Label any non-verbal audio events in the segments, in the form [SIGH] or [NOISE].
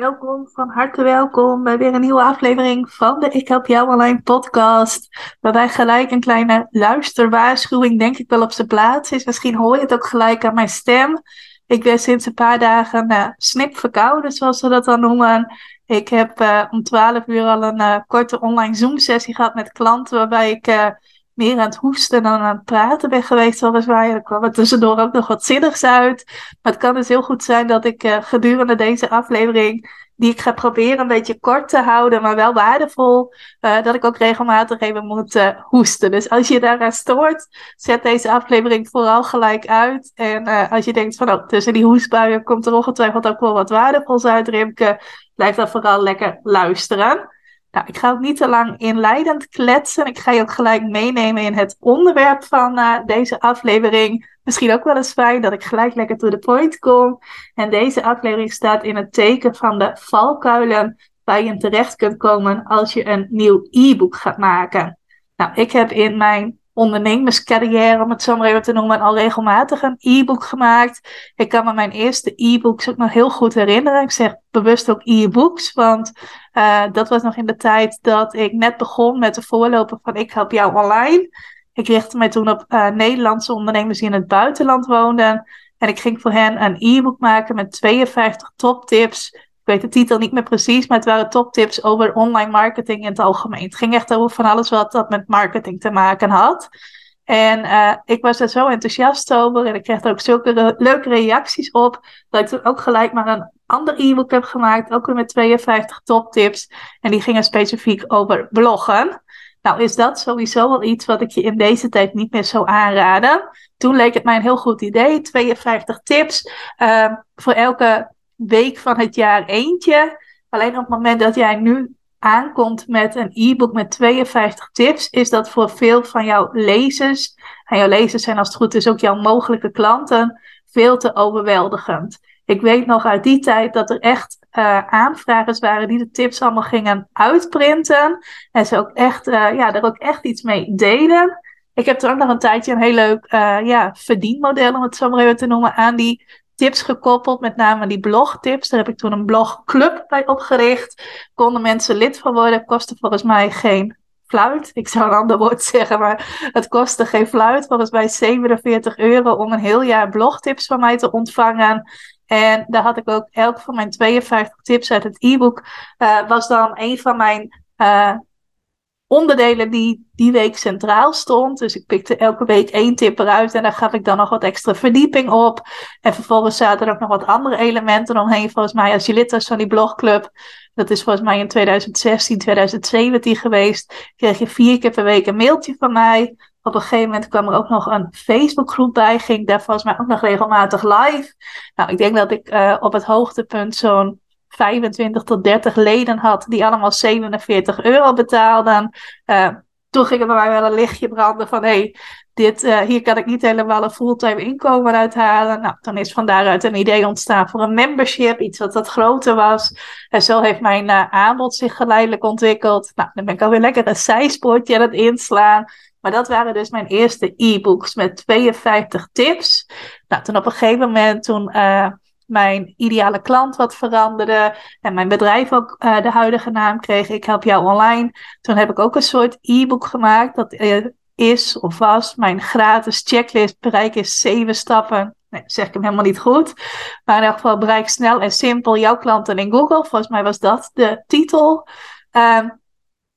Welkom, van harte welkom bij weer een nieuwe aflevering van de Ik Help Jou Online podcast. Waarbij gelijk een kleine luisterwaarschuwing denk ik wel op zijn plaats is. Misschien hoor je het ook gelijk aan mijn stem. Ik ben sinds een paar dagen uh, snip verkouden, zoals we dat dan noemen. Ik heb uh, om 12 uur al een uh, korte online Zoom-sessie gehad met klanten, waarbij ik meer aan het hoesten dan aan het praten ben geweest, weliswaar. Er kwam er tussendoor ook nog wat zinnigs uit. Maar het kan dus heel goed zijn dat ik uh, gedurende deze aflevering, die ik ga proberen een beetje kort te houden, maar wel waardevol, uh, dat ik ook regelmatig even moet uh, hoesten. Dus als je daaraan stoort, zet deze aflevering vooral gelijk uit. En als je denkt van, oh, tussen die hoestbuien komt er ongetwijfeld ook wel wat waardevols uit, Rimke, blijf dan vooral lekker luisteren. Nou, ik ga ook niet te lang inleidend kletsen. Ik ga je ook gelijk meenemen in het onderwerp van uh, deze aflevering. Misschien ook wel eens fijn dat ik gelijk lekker to the point kom. En deze aflevering staat in het teken van de valkuilen waar je terecht kunt komen als je een nieuw e-book gaat maken. Nou, ik heb in mijn ondernemerscarrière, om het zo maar even te noemen, al regelmatig een e-book gemaakt. Ik kan me mijn eerste e-books ook nog heel goed herinneren. Ik zeg bewust ook e-books, want uh, dat was nog in de tijd dat ik net begon met de voorloper van Ik Help Jou Online. Ik richtte mij toen op uh, Nederlandse ondernemers die in het buitenland woonden. En ik ging voor hen een e-book maken met 52 toptips weet de titel niet meer precies, maar het waren toptips over online marketing in het algemeen. Het ging echt over van alles wat dat met marketing te maken had. En uh, ik was er zo enthousiast over en ik kreeg er ook zulke leuke reacties op, dat ik toen ook gelijk maar een ander e-book heb gemaakt, ook weer met 52 toptips. En die gingen specifiek over bloggen. Nou, is dat sowieso wel iets wat ik je in deze tijd niet meer zou aanraden. Toen leek het mij een heel goed idee. 52 tips. Uh, voor elke week van het jaar eentje. Alleen op het moment dat jij nu aankomt met een e-book met 52 tips, is dat voor veel van jouw lezers, en jouw lezers zijn als het goed is ook jouw mogelijke klanten, veel te overweldigend. Ik weet nog uit die tijd dat er echt uh, aanvragers waren die de tips allemaal gingen uitprinten. En ze ook echt, uh, ja, er ook echt iets mee deden. Ik heb er ook nog een tijdje een heel leuk uh, ja, verdienmodel, om het zo maar even te noemen, aan die tips gekoppeld, met name die blogtips. Daar heb ik toen een blogclub bij opgericht. Konden mensen lid van worden. Kostte volgens mij geen fluit. Ik zou een ander woord zeggen, maar het kostte geen fluit. Volgens mij 47 euro om een heel jaar blogtips van mij te ontvangen. En daar had ik ook elk van mijn 52 tips uit het e-book. Uh, was dan een van mijn uh, onderdelen die die week centraal stond. Dus ik pikte elke week één tip eruit en daar gaf ik dan nog wat extra verdieping op. En vervolgens zaten er ook nog wat andere elementen omheen. Volgens mij als je lid was van die blogclub, dat is volgens mij in 2016, 2017 geweest, kreeg je vier keer per week een mailtje van mij. Op een gegeven moment kwam er ook nog een Facebookgroep bij, ging daar volgens mij ook nog regelmatig live. Nou, ik denk dat ik uh, op het hoogtepunt zo'n 25 tot 30 leden had, die allemaal 47 euro betaalden. Uh, toen ging er bij mij wel een lichtje branden van hé, hey, dit, uh, hier kan ik niet helemaal een fulltime inkomen uithalen. Nou, dan is van daaruit een idee ontstaan voor een membership, iets wat wat groter was. En zo heeft mijn uh, aanbod zich geleidelijk ontwikkeld. Nou, dan ben ik alweer lekker een zijspoortje aan het inslaan. Maar dat waren dus mijn eerste e-books met 52 tips. Nou, toen op een gegeven moment, toen mijn ideale klant wat veranderde en mijn bedrijf ook uh, de huidige naam kreeg. Ik help jou online. Toen heb ik ook een soort e-book gemaakt. Dat uh, is of was mijn gratis checklist. Bereik is zeven stappen. Nee, zeg ik hem helemaal niet goed. Maar in elk geval bereik snel en simpel jouw klanten in Google. Volgens mij was dat de titel. Um,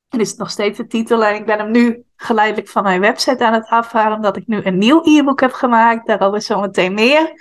en is het nog steeds de titel. En ik ben hem nu geleidelijk van mijn website aan het afhalen. Omdat ik nu een nieuw e-book heb gemaakt. Daarover zo meteen meer.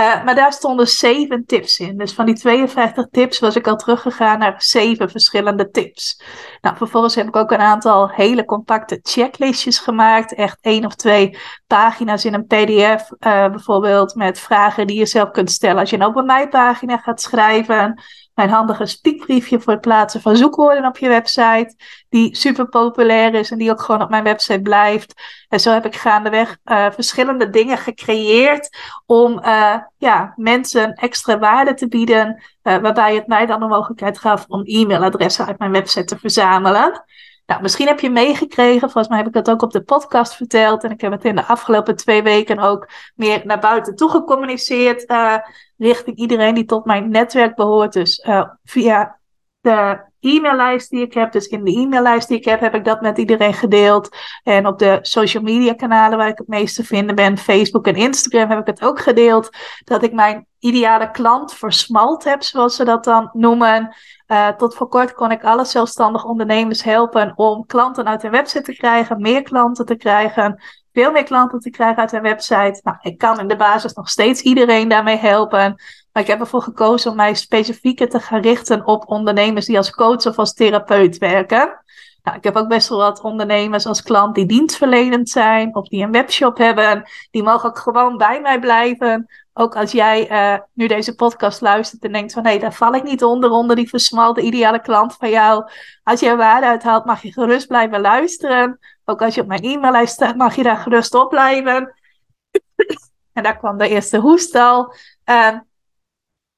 Uh, maar daar stonden zeven tips in. Dus van die 52 tips was ik al teruggegaan naar zeven verschillende tips. Nou, vervolgens heb ik ook een aantal hele compacte checklistjes gemaakt. Echt één of twee pagina's in een PDF. Uh, bijvoorbeeld met vragen die je zelf kunt stellen als je een open pagina gaat schrijven. Mijn handige speakbriefje voor het plaatsen van zoekwoorden op je website, die super populair is en die ook gewoon op mijn website blijft. En zo heb ik gaandeweg uh, verschillende dingen gecreëerd om uh, ja, mensen extra waarde te bieden, uh, waarbij het mij dan de mogelijkheid gaf om e-mailadressen uit mijn website te verzamelen. Nou, misschien heb je meegekregen, volgens mij heb ik dat ook op de podcast verteld. En ik heb het in de afgelopen twee weken ook meer naar buiten toe gecommuniceerd. Uh, richting iedereen die tot mijn netwerk behoort. Dus uh, via de e-maillijst die ik heb, dus in de e-maillijst die ik heb, heb ik dat met iedereen gedeeld. En op de social media kanalen waar ik het meest te vinden ben, Facebook en Instagram, heb ik het ook gedeeld. Dat ik mijn ideale klant versmalt heb, zoals ze dat dan noemen. Uh, tot voor kort kon ik alle zelfstandig ondernemers helpen om klanten uit hun website te krijgen, meer klanten te krijgen, veel meer klanten te krijgen uit hun website. Nou, ik kan in de basis nog steeds iedereen daarmee helpen. Maar ik heb ervoor gekozen om mij specifieker te gaan richten op ondernemers die als coach of als therapeut werken. Nou, ik heb ook best wel wat ondernemers als klant die dienstverlenend zijn of die een webshop hebben. Die mogen ook gewoon bij mij blijven. Ook als jij uh, nu deze podcast luistert en denkt van hé, daar val ik niet onder, onder die versmalde ideale klant van jou. Als er waarde uithaalt, mag je gerust blijven luisteren. Ook als je op mijn e-maillijst staat, mag je daar gerust op blijven. en daar kwam de eerste hoest al. Uh,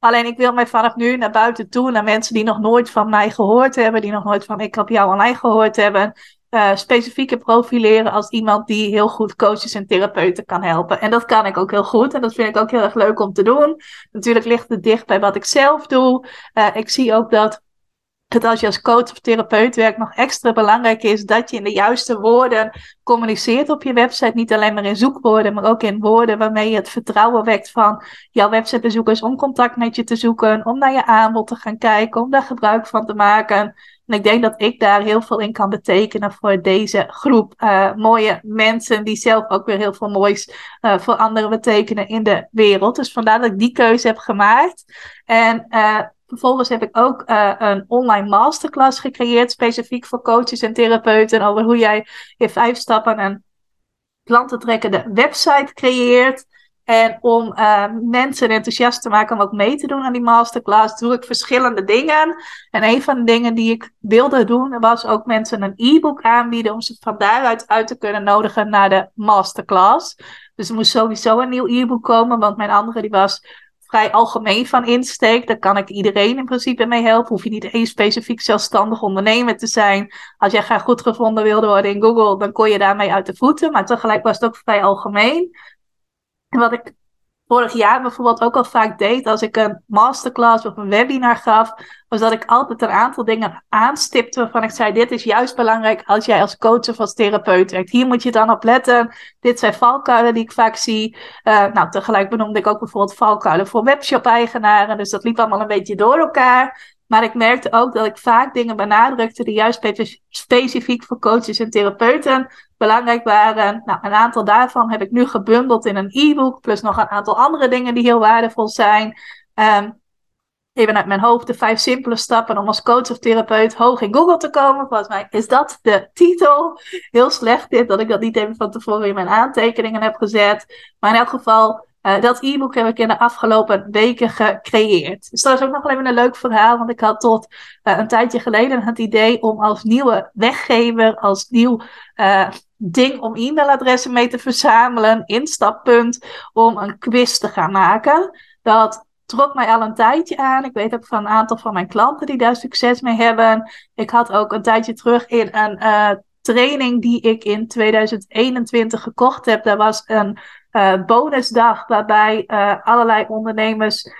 Alleen ik wil mij vanaf nu naar buiten toe, naar mensen die nog nooit van mij gehoord hebben, die nog nooit van ik heb jou online gehoord hebben, uh, specifieke profileren als iemand die heel goed coaches en therapeuten kan helpen. En dat kan ik ook heel goed en dat vind ik ook heel erg leuk om te doen. Natuurlijk ligt het dicht bij wat ik zelf doe. Uh, ik zie ook dat dat als je als coach of therapeut werkt, nog extra belangrijk is dat je in de juiste woorden communiceert op je website. Niet alleen maar in zoekwoorden, maar ook in woorden waarmee je het vertrouwen wekt van jouw websitebezoekers om contact met je te zoeken, om naar je aanbod te gaan kijken, om daar gebruik van te maken. En ik denk dat ik daar heel veel in kan betekenen voor deze groep uh, mooie mensen die zelf ook weer heel veel moois uh, voor anderen betekenen in de wereld. Dus vandaar dat ik die keuze heb gemaakt. En uh, Vervolgens heb ik ook uh, een online masterclass gecreëerd, specifiek voor coaches en therapeuten, over hoe jij in vijf stappen een klantentrekkende website creëert. En om uh, mensen enthousiast te maken om ook mee te doen aan die masterclass, doe ik verschillende dingen. En een van de dingen die ik wilde doen, was ook mensen een e-book aanbieden om ze van daaruit uit te kunnen nodigen naar de masterclass. Dus er moest sowieso een nieuw e-book komen, want mijn andere die was vrij algemeen van insteek. Daar kan ik iedereen in principe mee helpen. Hoef je niet één specifiek zelfstandig ondernemer te zijn. Als jij graag goed gevonden wilde worden in Google, dan kon je daarmee uit de voeten. Maar tegelijk was het ook vrij algemeen. En wat ik vorig jaar bijvoorbeeld ook al vaak deed als ik een masterclass of een webinar gaf, was dat ik altijd een aantal dingen aanstipte waarvan ik zei: Dit is juist belangrijk als jij als coach of als therapeut werkt. Hier moet je dan op letten. Dit zijn valkuilen die ik vaak zie. Uh, nou, tegelijk benoemde ik ook bijvoorbeeld valkuilen voor webshop-eigenaren. Dus dat liep allemaal een beetje door elkaar. Maar ik merkte ook dat ik vaak dingen benadrukte die juist specifiek voor coaches en therapeuten belangrijk waren. Nou, een aantal daarvan heb ik nu gebundeld in een e-book, plus nog een aantal andere dingen die heel waardevol zijn. Um, even uit mijn hoofd de vijf simpele stappen om als coach of therapeut hoog in Google te komen. Volgens mij is dat de titel. Heel slecht dit, dat ik dat niet even van tevoren in mijn aantekeningen heb gezet. Maar in elk geval, uh, dat e-book heb ik in de afgelopen weken gecreëerd. Dus dat is ook nog even een leuk verhaal, want ik had tot uh, een tijdje geleden het idee om als nieuwe weggever, als nieuw uh, ding om e-mailadressen mee te verzamelen, instappunt, om een quiz te gaan maken. Dat trok mij al een tijdje aan. Ik weet ook van een aantal van mijn klanten die daar succes mee hebben. Ik had ook een tijdje terug in een training die ik in 2021 gekocht heb. Daar was een uh, bonusdag waarbij uh, allerlei ondernemers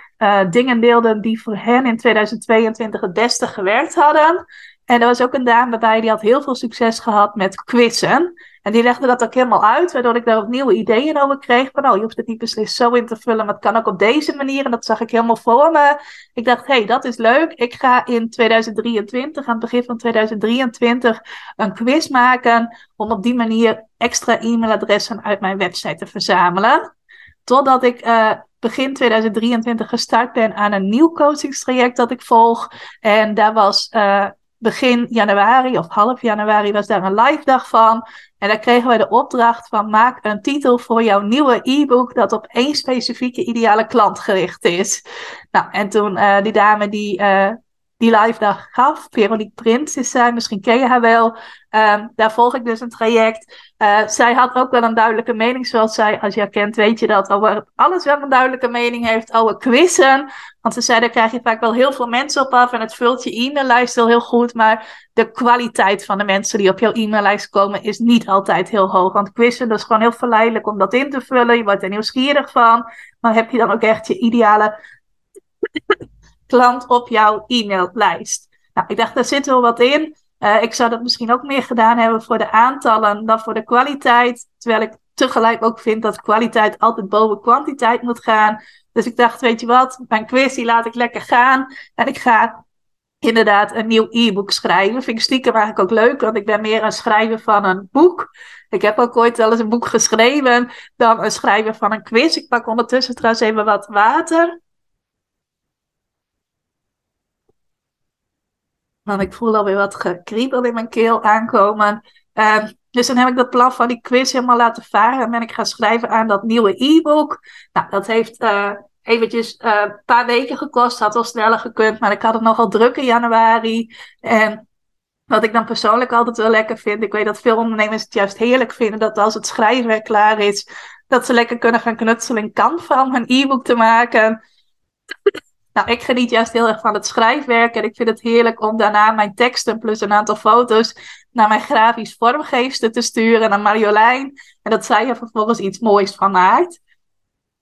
dingen deelden die voor hen in 2022 het beste gewerkt hadden. En er was ook een dame bij die had heel veel succes gehad met quizzen. En die legde dat ook helemaal uit, waardoor ik daar ook nieuwe ideeën over kreeg. Van, oh, je hoeft het niet beslist zo in te vullen, maar het kan ook op deze manier. En dat zag ik helemaal voor me. Ik dacht, hé, hey, dat is leuk. Ik ga in 2023, aan het begin van 2023, een quiz maken. Om op die manier extra e-mailadressen uit mijn website te verzamelen. Totdat ik uh, begin 2023 gestart ben aan een nieuw coachingstraject dat ik volg. En daar was uh, begin januari of half januari was daar een live dag van. En daar kregen wij de opdracht van maak een titel voor jouw nieuwe e-book dat op één specifieke ideale klant gericht is. Nou, en toen uh, die dame die, uh, die live dag gaf, Veronique Prins is zij, misschien ken je haar wel. Um, daar volg ik dus een traject. Uh, zij had ook wel een duidelijke mening, zoals zij, als je haar kent, weet je dat over alles wel een duidelijke mening heeft. Over quizzen. Want ze zei, daar krijg je vaak wel heel veel mensen op af en het vult je e-maillijst wel heel goed. Maar de kwaliteit van de mensen die op jouw e-maillijst komen is niet altijd heel hoog. Want quizzen, dat is gewoon heel verleidelijk om dat in te vullen. Je wordt er nieuwsgierig van. Maar heb je dan ook echt je ideale klant op jouw e-maillijst? Nou, ik dacht, daar zit wel wat in. Uh, ik zou dat misschien ook meer gedaan hebben voor de aantallen dan voor de kwaliteit. Terwijl ik tegelijk ook vind dat kwaliteit altijd boven kwantiteit moet gaan. Dus ik dacht, weet je wat, mijn quiz laat ik lekker gaan. En ik ga inderdaad een nieuw e-book schrijven. Vind ik stiekem eigenlijk ook leuk, want ik ben meer een schrijver van een boek. Ik heb ook ooit wel eens een boek geschreven dan een schrijver van een quiz. Ik pak ondertussen trouwens even wat water. Want ik voel alweer wat gekriebel in mijn keel aankomen. Uh, dus dan heb ik dat plan van die quiz helemaal laten varen. En ben ik gaan schrijven aan dat nieuwe e-book. Nou, dat heeft uh, eventjes uh, een paar weken gekost. Had wel sneller gekund, maar ik had het nogal druk in januari. En wat ik dan persoonlijk altijd wel lekker vind. Ik weet dat veel ondernemers het juist heerlijk vinden. Dat als het schrijfwerk klaar is, dat ze lekker kunnen gaan knutselen in Canva om een e-book te maken. Nou, ik geniet juist heel erg van het schrijfwerk. En ik vind het heerlijk om daarna mijn teksten plus een aantal foto's naar mijn grafisch vormgeefster te sturen, naar Marjolein. En dat zij er vervolgens iets moois van maakt.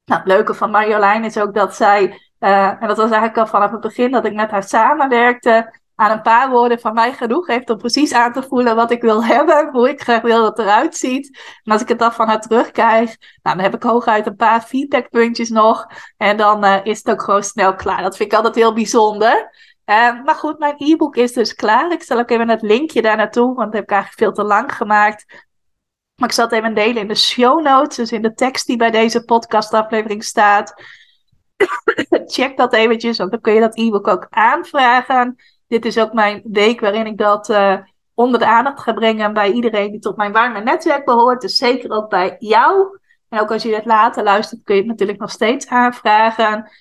Nou, het leuke van Marjolein is ook dat zij, uh, en dat was eigenlijk al vanaf het begin dat ik met haar samenwerkte, aan een paar woorden van mij genoeg heeft om precies aan te voelen wat ik wil [LAUGHS] hebben, hoe ik graag wil dat eruit ziet. En als ik het dan van haar terugkrijg, nou, dan heb ik hooguit een paar feedbackpuntjes nog. En dan uh, is het ook gewoon snel klaar. Dat vind ik altijd heel bijzonder. Uh, maar goed, mijn e-book is dus klaar. Ik zal ook even het linkje daar naartoe, want dat heb ik eigenlijk veel te lang gemaakt. Maar ik zal het even delen in de show notes, dus in de tekst die bij deze podcastaflevering staat. [COUGHS] Check dat eventjes, want dan kun je dat e-book ook aanvragen. Dit is ook mijn week waarin ik dat uh, onder de aandacht ga brengen bij iedereen die tot mijn warme netwerk behoort. Dus zeker ook bij jou. En ook als je het later luistert, kun je het natuurlijk nog steeds aanvragen.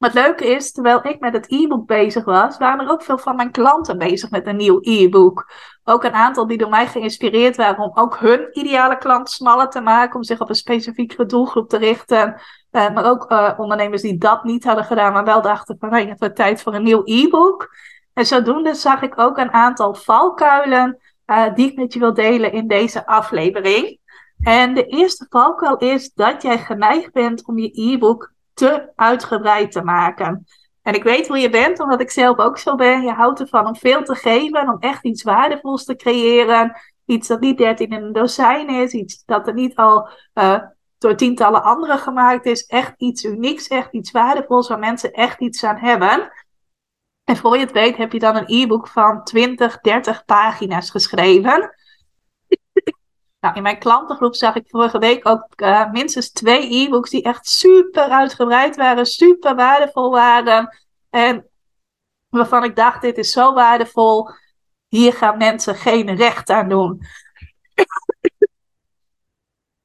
Maar het leuke is, terwijl ik met het e-book bezig was, waren er ook veel van mijn klanten bezig met een nieuw e-book. Ook een aantal die door mij geïnspireerd waren om ook hun ideale klant smaller te maken, om zich op een specifieke doelgroep te richten. Uh, maar ook uh, ondernemers die dat niet hadden gedaan, maar wel dachten van hey, het wordt tijd voor een nieuw e-book. En zodoende zag ik ook een aantal valkuilen uh, die ik met je wil delen in deze aflevering. En de eerste valkuil is dat jij geneigd bent om je e-book te uitgebreid te maken. En ik weet hoe je bent, omdat ik zelf ook zo ben. Je houdt ervan om veel te geven, om echt iets waardevols te creëren. Iets dat niet 13 in een dozijn is, iets dat er niet al uh, door tientallen anderen gemaakt is. Echt iets unieks, echt iets waardevols waar mensen echt iets aan hebben. En voor je het weet heb je dan een e-book van 20, 30 pagina's geschreven. Nou, in mijn klantengroep zag ik vorige week ook uh, minstens twee e-books die echt super uitgebreid waren, super waardevol waren. En waarvan ik dacht, dit is zo waardevol, hier gaan mensen geen recht aan doen. [LAUGHS]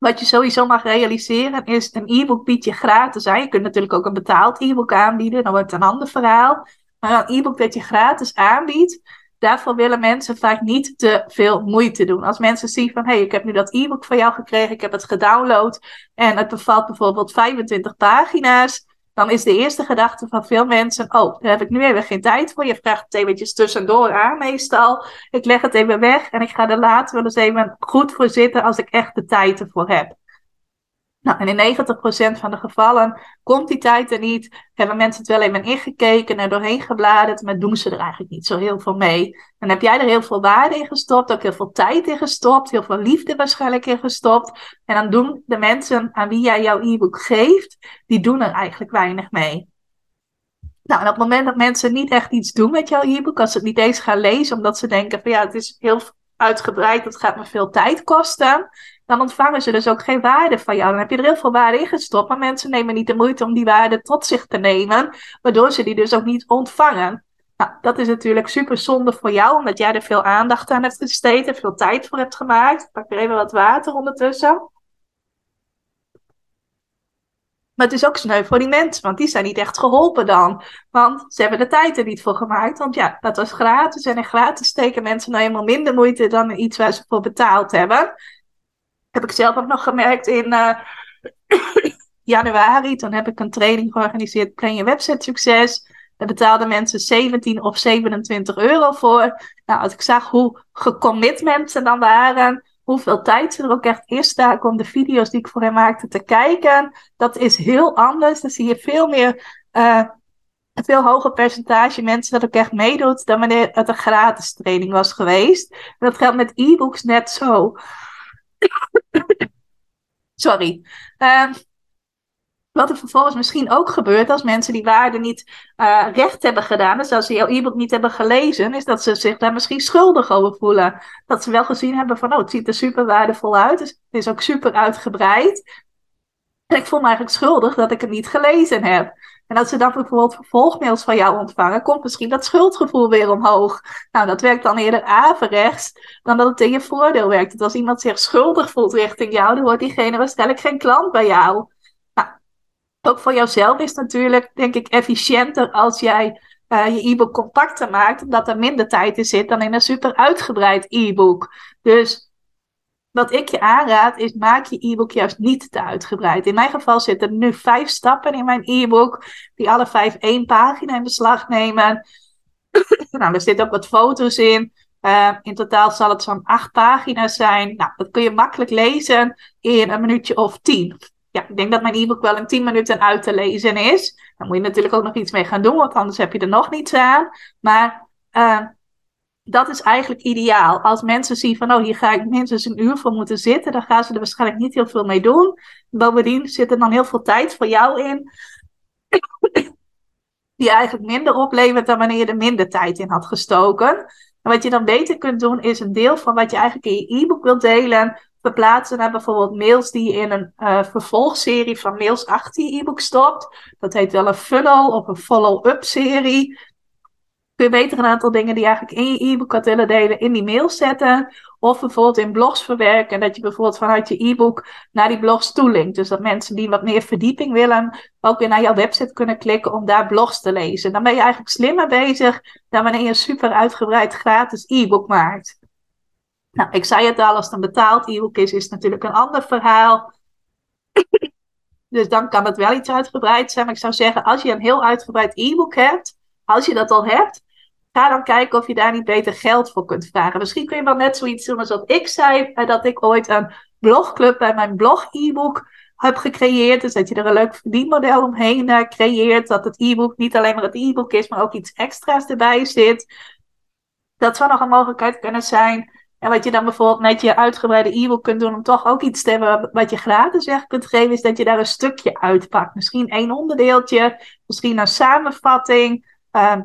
Wat je sowieso mag realiseren is, een e-book biedt je gratis aan. Je kunt natuurlijk ook een betaald e-book aanbieden, dan wordt het een ander verhaal. Maar een e-book dat je gratis aanbiedt, daarvoor willen mensen vaak niet te veel moeite doen. Als mensen zien van, hé, hey, ik heb nu dat e-book van jou gekregen, ik heb het gedownload en het bevat bijvoorbeeld 25 pagina's, dan is de eerste gedachte van veel mensen, oh, daar heb ik nu even geen tijd voor. Je vraagt het eventjes tussendoor aan meestal. Ik leg het even weg en ik ga er later wel eens even goed voor zitten als ik echt de tijd ervoor heb. Nou, en in 90% van de gevallen komt die tijd er niet. Hebben mensen het wel even ingekeken en doorheen gebladerd, maar doen ze er eigenlijk niet zo heel veel mee. Dan heb jij er heel veel waarde in gestopt, ook heel veel tijd in gestopt, heel veel liefde waarschijnlijk in gestopt. En dan doen de mensen aan wie jij jouw e-book geeft, die doen er eigenlijk weinig mee. Nou, en op het moment dat mensen niet echt iets doen met jouw e-book, als ze het niet eens gaan lezen, omdat ze denken van ja, het is heel uitgebreid, dat gaat me veel tijd kosten, dan ontvangen ze dus ook geen waarde van jou. Dan heb je er heel veel waarde in gestopt, maar mensen nemen niet de moeite om die waarde tot zich te nemen, waardoor ze die dus ook niet ontvangen. Nou, dat is natuurlijk super zonde voor jou, omdat jij er veel aandacht aan hebt besteed en veel tijd voor hebt gemaakt. Ik pak er even wat water ondertussen. Maar het is ook sneu voor die mensen, want die zijn niet echt geholpen dan. Want ze hebben de tijd er niet voor gemaakt. Want ja, dat was gratis. En in gratis steken mensen nou helemaal minder moeite dan iets waar ze voor betaald hebben. Heb ik zelf ook nog gemerkt in uh, [COUGHS] januari. Toen heb ik een training georganiseerd, Breng je website succes. Daar betaalden mensen 17 of 27 euro voor. Nou, als ik zag hoe gecommit mensen dan waren, hoeveel tijd ze er ook echt is daar om de video's die ik voor hem maakte te kijken. Dat is heel anders. Dan zie je veel meer, een veel hoger percentage mensen dat ook echt meedoet dan wanneer het een gratis training was geweest. Dat geldt met e-books net zo. [COUGHS] Sorry. Uh, wat er vervolgens misschien ook gebeurt als mensen die waarde niet uh, recht hebben gedaan, dus als ze jouw e-book niet hebben gelezen, is dat ze zich daar misschien schuldig over voelen. Dat ze wel gezien hebben van, oh, het ziet er super waardevol uit, dus het is ook super uitgebreid. En ik voel me eigenlijk schuldig dat ik het niet gelezen heb. En als ze dan bijvoorbeeld vervolgmails van jou ontvangen, komt misschien dat schuldgevoel weer omhoog. Nou, dat werkt dan eerder averechts dan dat het in je voordeel werkt. Dus als iemand zich schuldig voelt richting jou, dan wordt diegene waarschijnlijk geen klant bij jou ook voor jouzelf is natuurlijk, denk ik, efficiënter als jij uh, je e-book compacter maakt, omdat er minder tijd in zit dan in een super uitgebreid e-book. Dus wat ik je aanraad is, maak je e-book juist niet te uitgebreid. In mijn geval zitten nu vijf stappen in mijn e-book, die alle vijf één pagina in beslag nemen. [COUGHS] nou, er zitten ook wat foto's in. Uh, in totaal zal het zo'n acht pagina's zijn. Nou, dat kun je makkelijk lezen in een minuutje of tien ja, ik denk dat mijn e-book wel in 10 minuten uit te lezen is. Dan moet je natuurlijk ook nog iets mee gaan doen, want anders heb je er nog niets aan. Maar uh, dat is eigenlijk ideaal. Als mensen zien van, oh, hier ga ik minstens een uur voor moeten zitten, dan gaan ze er waarschijnlijk niet heel veel mee doen. Bovendien zit er dan heel veel tijd voor jou in, [COUGHS] die eigenlijk minder oplevert dan wanneer je er minder tijd in had gestoken. En wat je dan beter kunt doen, is een deel van wat je eigenlijk in je e-book wilt delen, verplaatsen naar bijvoorbeeld mails die je in een uh, vervolgserie van mails achter je e-book stopt. Dat heet wel een funnel of een follow-up serie. Kun je beter een aantal dingen die je eigenlijk in je e-book had willen delen in die mail zetten. Of bijvoorbeeld in blogs verwerken. Dat je bijvoorbeeld vanuit je e-book naar die blogs toelinkt. Dus dat mensen die wat meer verdieping willen, ook weer naar jouw website kunnen klikken om daar blogs te lezen. Dan ben je eigenlijk slimmer bezig dan wanneer je een super uitgebreid gratis e-book maakt. Nou, ik zei het al, als het een betaald e-book is, is het natuurlijk een ander verhaal. Dus dan kan het wel iets uitgebreid zijn. Maar ik zou zeggen, als je een heel uitgebreid e-book hebt, als je dat al hebt, ga dan kijken of je daar niet beter geld voor kunt vragen. Misschien kun je wel net zoiets doen als wat ik zei, dat ik ooit een blogclub bij mijn blog e-book heb gecreëerd. Dus dat je er een leuk verdienmodel omheen uh, creëert. Dat het e-book niet alleen maar het e-book is, maar ook iets extra's erbij zit. Dat zou nog een mogelijkheid kunnen zijn. En wat je dan bijvoorbeeld met je uitgebreide e-book kunt doen om toch ook iets te hebben wat je gratis weg kunt geven, is dat je daar een stukje uitpakt. Misschien één onderdeeltje, misschien een samenvatting, uh,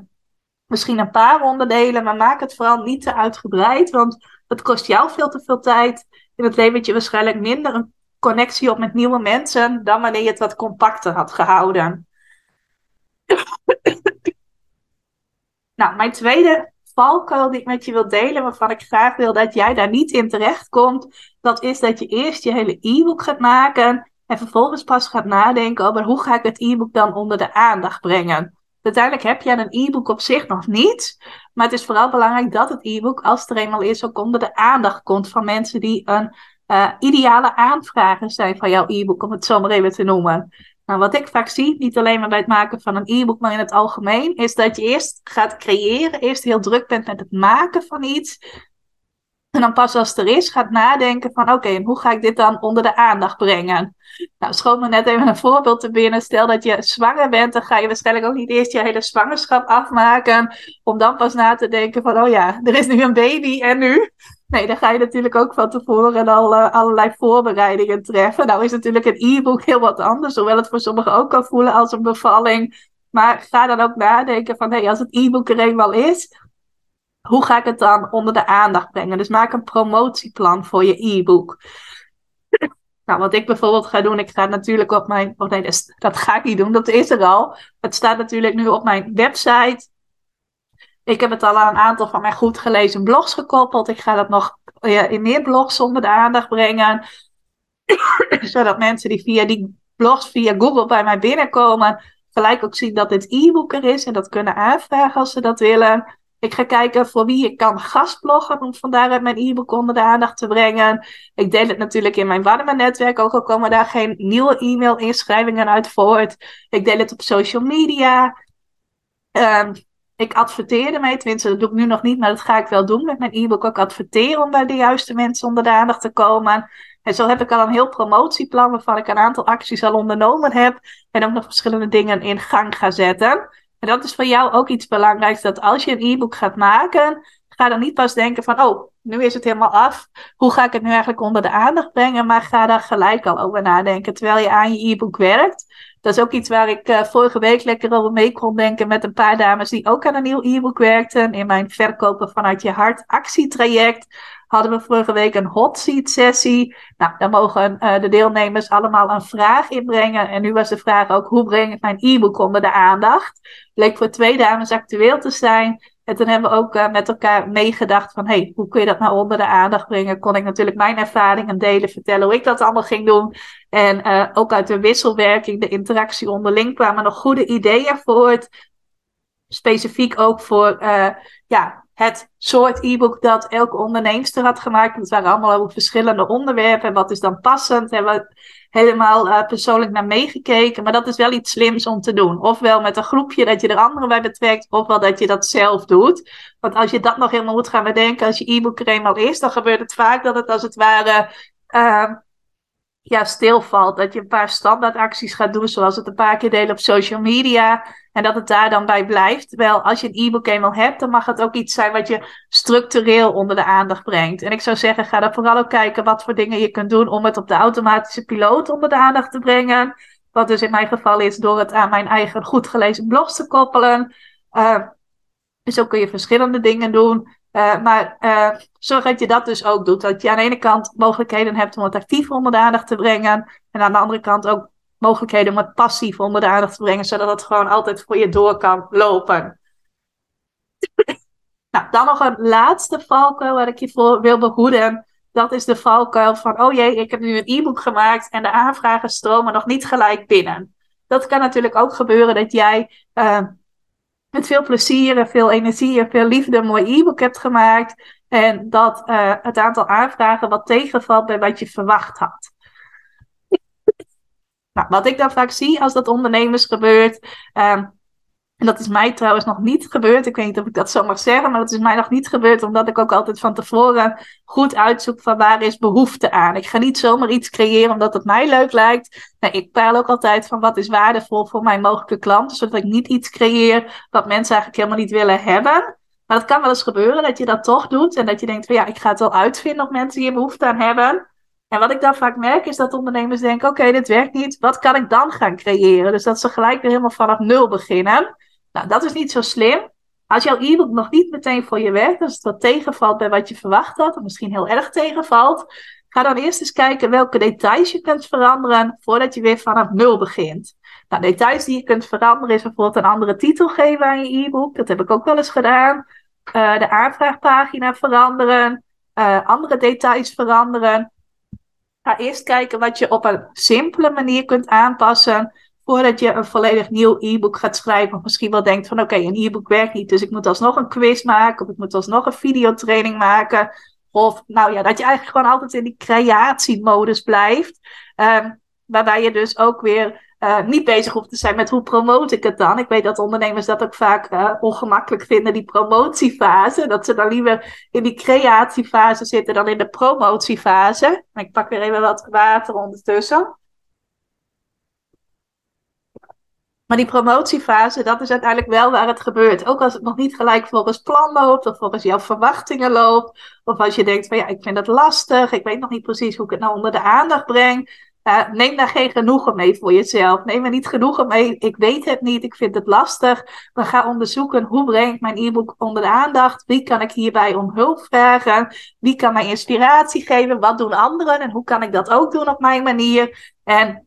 misschien een paar onderdelen, maar maak het vooral niet te uitgebreid, want het kost jou veel te veel tijd. En het levert je waarschijnlijk minder een connectie op met nieuwe mensen dan wanneer je het wat compacter had gehouden. [LAUGHS] nou, mijn tweede valkuil die ik met je wil delen, waarvan ik graag wil dat jij daar niet in terecht komt, dat is dat je eerst je hele e-book gaat maken en vervolgens pas gaat nadenken over hoe ga ik het e-book dan onder de aandacht brengen. Uiteindelijk heb je een e-book op zich nog niet, maar het is vooral belangrijk dat het e-book, als het er eenmaal is, ook onder de aandacht komt van mensen die een uh, ideale aanvrager zijn van jouw e-book, om het zo maar even te noemen. Nou, wat ik vaak zie, niet alleen maar bij het maken van een e-book, maar in het algemeen, is dat je eerst gaat creëren, eerst heel druk bent met het maken van iets. En dan pas als het er is, gaat nadenken van oké, hoe ga ik dit dan onder de aandacht brengen? Nou, schoot me net even een voorbeeld te binnen. Stel dat je zwanger bent, dan ga je waarschijnlijk ook niet eerst je hele zwangerschap afmaken. Om dan pas na te denken van, oh ja, er is nu een baby en nu? Nee, dan ga je natuurlijk ook van tevoren al uh, allerlei voorbereidingen treffen. Nou is natuurlijk een e-book heel wat anders, hoewel het voor sommigen ook kan voelen als een bevalling. Maar ga dan ook nadenken van, hé, hey, als het e-book er eenmaal is, hoe ga ik het dan onder de aandacht brengen? Dus maak een promotieplan voor je e-book. [LAUGHS] Nou, wat ik bijvoorbeeld ga doen, ik ga natuurlijk op mijn. Oh nee, dat, ga ik niet doen, dat is er al. Het staat natuurlijk nu op mijn website. Ik heb het al aan een aantal van mijn goed gelezen blogs gekoppeld. Ik ga dat nog in meer blogs onder de aandacht brengen. [COUGHS] Zodat mensen die via die blogs, via Google bij mij binnenkomen, gelijk ook zien dat dit e-book er is en dat kunnen aanvragen als ze dat willen. Ik ga kijken voor wie ik kan gastbloggen om van mijn e-book onder de aandacht te brengen. Ik deel het natuurlijk in mijn warme netwerk, ook al komen daar geen nieuwe e-mail-inschrijvingen uit voort. Ik deel het op social media. Um, ik adverteer ermee, tenminste dat doe ik nu nog niet, maar dat ga ik wel doen met mijn e-book ook adverteren om bij de juiste mensen onder de aandacht te komen. En zo heb ik al een heel promotieplan waarvan ik een aantal acties al ondernomen heb en ook nog verschillende dingen in gang ga zetten. En dat is voor jou ook iets belangrijks, dat als je een e-book gaat maken, ga dan niet pas denken van, oh, nu is het helemaal af. Hoe ga ik het nu eigenlijk onder de aandacht brengen? Maar ga daar gelijk al over nadenken terwijl je aan je e-book werkt. Dat is ook iets waar ik uh, vorige week lekker over mee kon denken met een paar dames die ook aan een nieuw e-book werkten. In mijn Verkopen vanuit je hart actietraject hadden we vorige week een hot seat sessie. Nou, daar mogen uh, de deelnemers allemaal een vraag inbrengen. En nu was de vraag ook, hoe breng ik mijn e-book onder de aandacht? Bleek voor twee dames actueel te zijn. En toen hebben we ook uh, met elkaar meegedacht van, hey, hoe kun je dat nou onder de aandacht brengen? Kon ik natuurlijk mijn ervaringen delen, vertellen hoe ik dat allemaal ging doen. En uh, ook uit de wisselwerking, de interactie onderling, kwamen nog goede ideeën voort. Specifiek ook voor ja, het soort e-book dat elke onderneemster had gemaakt. Het waren allemaal over verschillende onderwerpen. En wat is dan passend? Hebben we helemaal uh, persoonlijk naar meegekeken. Maar dat is wel iets slims om te doen. Ofwel met een groepje dat je er anderen bij betrekt. Ofwel dat je dat zelf doet. Want als je dat nog helemaal moet gaan bedenken. Als je e-book er eenmaal is. Dan gebeurt het vaak dat het als het ware... Uh, ja, stilvalt. Dat je een paar standaardacties gaat doen, zoals het een paar keer delen op social media. En dat het daar dan bij blijft. Terwijl als je een e-book eenmaal hebt, dan mag het ook iets zijn wat je structureel onder de aandacht brengt. En ik zou zeggen, ga dan vooral ook kijken wat voor dingen je kunt doen om het op de automatische piloot onder de aandacht te brengen. Wat dus in mijn geval is door het aan mijn eigen goed gelezen blogs te koppelen. Uh, dus ook kun je verschillende dingen doen. Uh, maar uh, zorg dat je dat dus ook doet. Dat je aan de ene kant mogelijkheden hebt om het actief onder de aandacht te brengen. En aan de andere kant ook mogelijkheden om het passief onder de aandacht te brengen. Zodat het gewoon altijd voor je door kan lopen. nou, dan nog een laatste valkuil waar ik je voor wil behoeden. Dat is de valkuil van, oh jee, ik heb nu een e-book gemaakt en de aanvragen stromen nog niet gelijk binnen. Dat kan natuurlijk ook gebeuren dat jij uh, met veel plezier en veel energie en veel liefde een mooi e-book hebt gemaakt. En dat uh, het aantal aanvragen wat tegenvalt bij wat je verwacht had. Nou, wat ik dan vaak zie als dat ondernemers gebeurt, um, en dat is mij trouwens nog niet gebeurd. Ik weet niet of ik dat zo mag zeggen, maar dat is mij nog niet gebeurd, omdat ik ook altijd van tevoren goed uitzoek van waar is behoefte aan. Ik ga niet zomaar iets creëren omdat het mij leuk lijkt. Nee, ik peil ook altijd van wat is waardevol voor mijn mogelijke klanten, zodat ik niet iets creëer wat mensen eigenlijk helemaal niet willen hebben. Maar het kan wel eens gebeuren dat je dat toch doet en dat je denkt van ja, ik ga het wel uitvinden of mensen hier behoefte aan hebben. En wat ik dan vaak merk is dat ondernemers denken: oké, dit werkt niet, wat kan ik dan gaan creëren? Dus dat ze gelijk weer helemaal vanaf nul beginnen. Nou, dat is niet zo slim. Als jouw e-book nog niet meteen voor je werkt, als het wat tegenvalt bij wat je verwacht had, of misschien heel erg tegenvalt, ga dan eerst eens kijken welke details je kunt veranderen voordat je weer vanaf nul begint. Nou, details die je kunt veranderen is bijvoorbeeld een andere titel geven aan je e-book. Dat heb ik ook wel eens gedaan. Uh, de aanvraagpagina veranderen. Uh, andere details veranderen. Ga eerst kijken wat je op een simpele manier kunt aanpassen voordat je een volledig nieuw e-book gaat schrijven, of misschien wel denkt van oké, een e-book werkt niet, dus ik moet alsnog een quiz maken, of ik moet alsnog een videotraining maken. Of nou ja, dat je eigenlijk gewoon altijd in die creatiemodus blijft. Um, waarbij je dus ook weer uh, niet bezig hoeft te zijn met hoe promote ik het dan. Ik weet dat ondernemers dat ook vaak uh, ongemakkelijk vinden, die promotiefase. Dat ze dan liever in die creatiefase zitten dan in de promotiefase. Ik pak weer even wat water ondertussen. Maar die promotiefase, dat is uiteindelijk wel waar het gebeurt. Ook als het nog niet gelijk volgens plan loopt, of volgens jouw verwachtingen loopt. Of als je denkt van ja, ik vind het lastig, ik weet nog niet precies hoe ik het nou onder de aandacht breng. Uh, neem daar geen genoegen mee voor jezelf. Neem er niet genoegen mee. Ik weet het niet, ik vind het lastig. Maar ga onderzoeken hoe breng ik mijn e-book onder de aandacht. Wie kan ik hierbij om hulp vragen? Wie kan mij inspiratie geven? Wat doen anderen? En hoe kan ik dat ook doen op mijn manier? En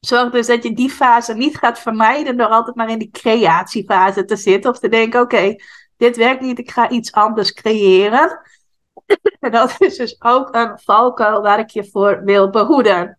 zorg dus dat je die fase niet gaat vermijden door altijd maar in die creatiefase te zitten. Of te denken, oké, dit werkt niet, ik ga iets anders creëren. [LAUGHS] en dat is dus ook een valkuil waar ik je voor wil behoeden.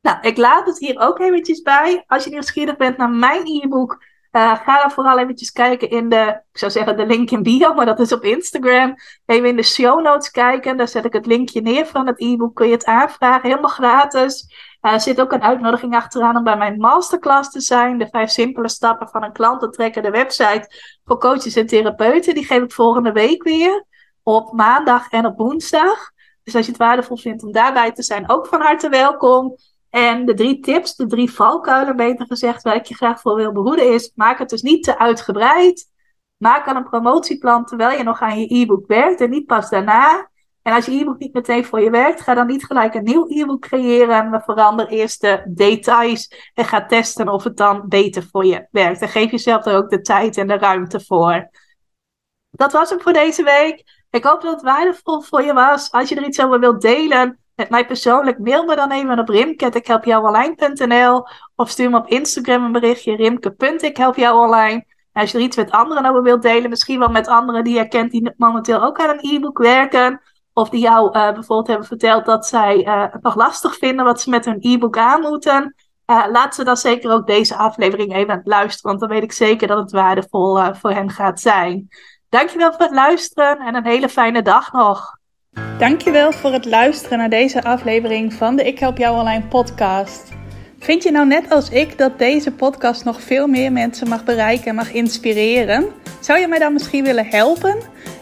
Nou, ik laat het hier ook eventjes bij. Als je nieuwsgierig bent naar mijn e-book, uh, ga dan vooral eventjes kijken in de, ik zou zeggen de link in bio, maar dat is op Instagram. Even in de show notes kijken, daar zet ik het linkje neer van het e-book. Kun je het aanvragen, helemaal gratis. Uh, er zit ook een uitnodiging achteraan om bij mijn masterclass te zijn. De vijf simpele stappen van een klant te trekken. De website voor coaches en therapeuten. Die geef ik volgende week weer. Op maandag en op woensdag. Dus als je het waardevol vindt om daarbij te zijn, ook van harte welkom. En de drie tips, de drie valkuilen beter gezegd, waar ik je graag voor wil behoeden, is maak het dus niet te uitgebreid. Maak al een promotieplan terwijl je nog aan je e-book werkt en niet pas daarna. En als je e-book niet meteen voor je werkt, ga dan niet gelijk een nieuw e-book creëren, maar verander eerst de details en ga testen of het dan beter voor je werkt. En geef jezelf er ook de tijd en de ruimte voor. Dat was hem voor deze week. Ik hoop dat het waardevol voor je was. Als je er iets over wilt delen, met mij persoonlijk, mail me dan even op rimke.ikhelpjouonline.nl of stuur me op Instagram een berichtje rimke.ikhelpjouonline. En als je er iets met anderen over wilt delen, misschien wel met anderen die je kent die momenteel ook aan een e-book werken, of die jou uh, bijvoorbeeld hebben verteld dat zij uh, het nog lastig vinden wat ze met hun e-book aan moeten, uh, laat ze dan zeker ook deze aflevering even luisteren, want dan weet ik zeker dat het waardevol voor hen gaat zijn. Dankjewel voor het luisteren en een hele fijne dag nog. Dankjewel voor het luisteren naar deze aflevering van de Ik Help Jou Online podcast. Vind je nou net als ik dat deze podcast nog veel meer mensen mag bereiken en mag inspireren? Zou je mij dan misschien willen helpen?